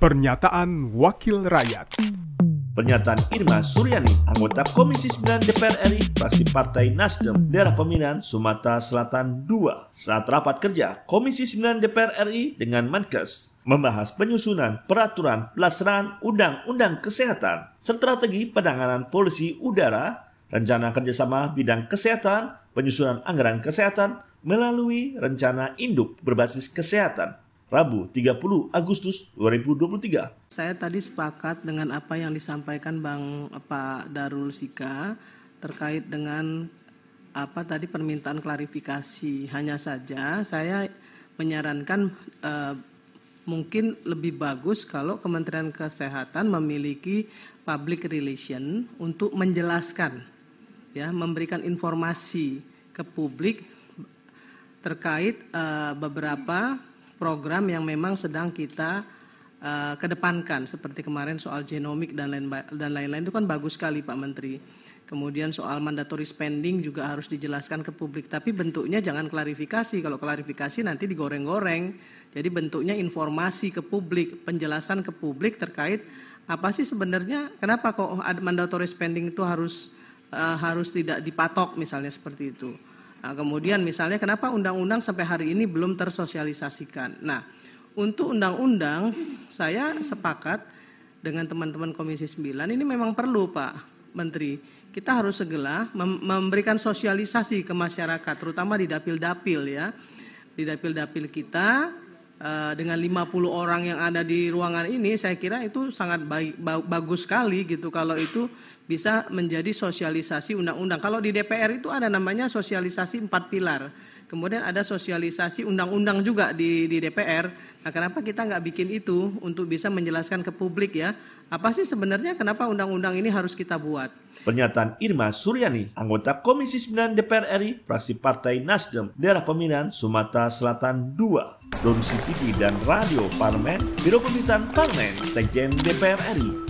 Pernyataan Wakil Rakyat. Pernyataan Irma Suryani, anggota Komisi 9 DPR RI, fraksi Partai Nasdem, daerah pemilihan Sumatera Selatan II, saat rapat kerja Komisi 9 DPR RI dengan Menkes, membahas penyusunan peraturan pelaksanaan Undang-Undang Kesehatan, strategi penanganan polusi udara, rencana kerjasama bidang kesehatan, penyusunan anggaran kesehatan melalui rencana induk berbasis kesehatan, Rabu 30 Agustus 2023. Saya tadi sepakat dengan apa yang disampaikan Bang Pak Darul Sika terkait dengan apa tadi permintaan klarifikasi. Hanya saja saya menyarankan eh, mungkin lebih bagus kalau Kementerian Kesehatan memiliki public relation untuk menjelaskan ya, memberikan informasi ke publik terkait uh, beberapa program yang memang sedang kita uh, kedepankan seperti kemarin soal genomik dan lain dan lain-lain itu kan bagus sekali Pak Menteri. Kemudian soal mandatory spending juga harus dijelaskan ke publik. Tapi bentuknya jangan klarifikasi. Kalau klarifikasi nanti digoreng-goreng. Jadi bentuknya informasi ke publik, penjelasan ke publik terkait apa sih sebenarnya kenapa kok mandatory spending itu harus uh, harus tidak dipatok misalnya seperti itu. Nah, kemudian misalnya kenapa undang-undang sampai hari ini belum tersosialisasikan. Nah, untuk undang-undang saya sepakat dengan teman-teman Komisi 9 ini memang perlu Pak Menteri. Kita harus segera memberikan sosialisasi ke masyarakat terutama di dapil-dapil ya. Di dapil-dapil kita eh, dengan 50 orang yang ada di ruangan ini saya kira itu sangat baik bagus sekali gitu kalau itu bisa menjadi sosialisasi undang-undang. Kalau di DPR itu ada namanya sosialisasi empat pilar. Kemudian ada sosialisasi undang-undang juga di, di DPR. Nah, kenapa kita nggak bikin itu untuk bisa menjelaskan ke publik ya? Apa sih sebenarnya kenapa undang-undang ini harus kita buat? Pernyataan Irma Suryani, anggota Komisi 9 DPR RI, fraksi Partai Nasdem, daerah pemilihan Sumatera Selatan II, produksi TV dan radio Parlemen, Biro Pemerintahan Parlemen, Sekjen DPR RI,